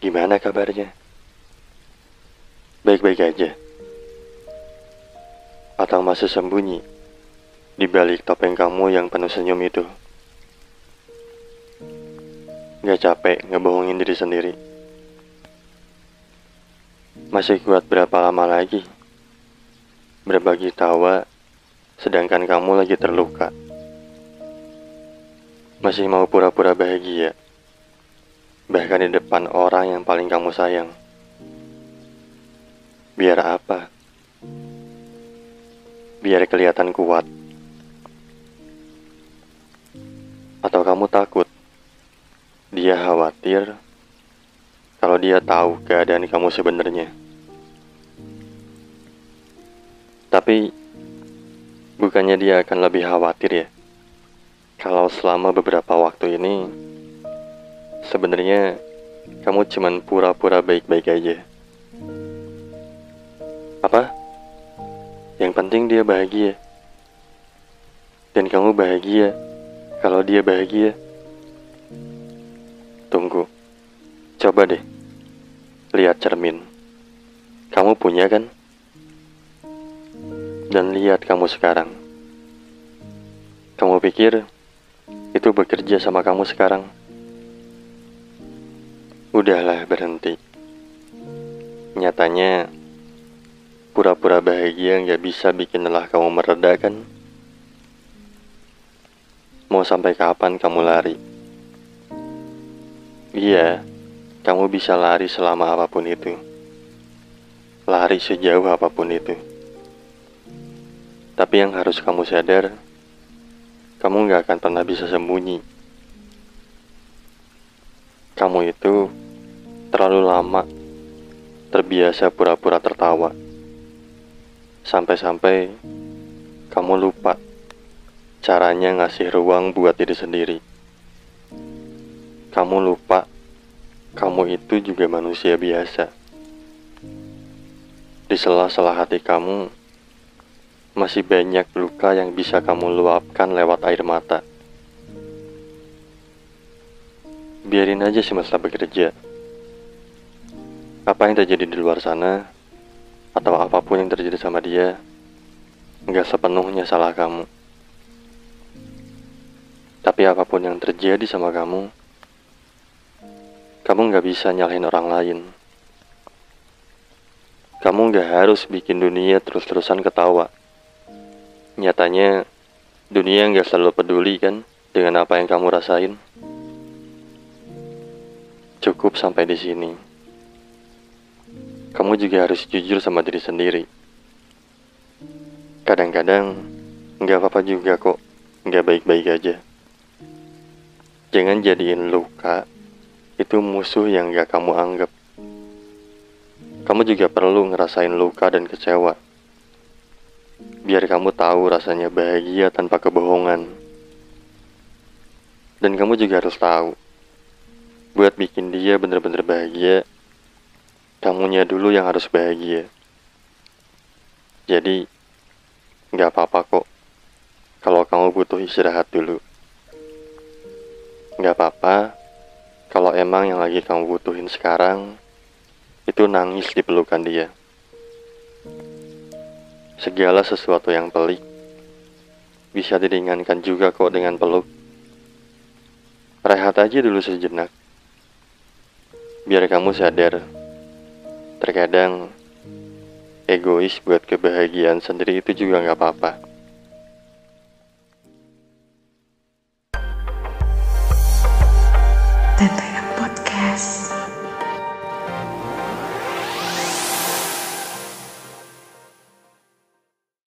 Gimana kabarnya? Baik-baik aja. Atau masih sembunyi di balik topeng kamu yang penuh senyum itu? Gak capek ngebohongin diri sendiri. Masih kuat berapa lama lagi? Berbagi tawa sedangkan kamu lagi terluka. Masih mau pura-pura bahagia, bahkan di depan orang yang paling kamu sayang. Biar apa? Biar kelihatan kuat. Atau kamu takut? Dia khawatir kalau dia tahu keadaan kamu sebenarnya. Tapi Bukannya dia akan lebih khawatir ya? Kalau selama beberapa waktu ini sebenarnya kamu cuman pura-pura baik-baik aja. Apa? Yang penting dia bahagia. Dan kamu bahagia kalau dia bahagia. Tunggu. Coba deh. Lihat cermin. Kamu punya kan? Dan lihat kamu sekarang. Kamu pikir itu bekerja sama kamu sekarang? Udahlah berhenti. Nyatanya, pura-pura bahagia nggak bisa bikin lelah kamu mereda kan? Mau sampai kapan kamu lari? Iya, kamu bisa lari selama apa pun itu. Lari sejauh apa pun itu. Tapi yang harus kamu sadar, kamu gak akan pernah bisa sembunyi. Kamu itu terlalu lama terbiasa pura-pura tertawa. Sampai-sampai kamu lupa caranya ngasih ruang buat diri sendiri. Kamu lupa kamu itu juga manusia biasa. Di sela-sela hati kamu masih banyak luka yang bisa kamu luapkan lewat air mata. Biarin aja Mas bekerja. Apa yang terjadi di luar sana, atau apa pun yang terjadi sama dia, nggak sepenuhnya salah kamu. Tapi apa pun yang terjadi sama kamu, kamu nggak bisa nyalahin orang lain. Kamu nggak harus bikin dunia terus-terusan ketawa. Nyatanya, dunia nggak selalu peduli kan dengan apa yang kamu rasain. Cukup sampai di sini. Kamu juga harus jujur sama diri sendiri. Kadang-kadang nggak apa-apa juga kok, nggak baik-baik aja. Jangan jadiin luka itu musuh yang nggak kamu anggap. Kamu juga perlu ngerasain luka dan kecewa biar kamu tahu rasanya bahagia tanpa kebohongan. Dan kamu juga harus tahu, buat bikin dia bener-bener bahagia, kamunya dulu yang harus bahagia. Jadi, nggak apa-apa kok kalau kamu butuh istirahat dulu. Nggak apa-apa kalau emang yang lagi kamu butuhin sekarang itu nangis di pelukan dia. Segala sesuatu yang pelik bisa diringankan juga kok dengan peluk. Rehat aja dulu sejenak. Biar kamu sadar, terkadang egois buat kebahagiaan sendiri itu juga nggak apa-apa.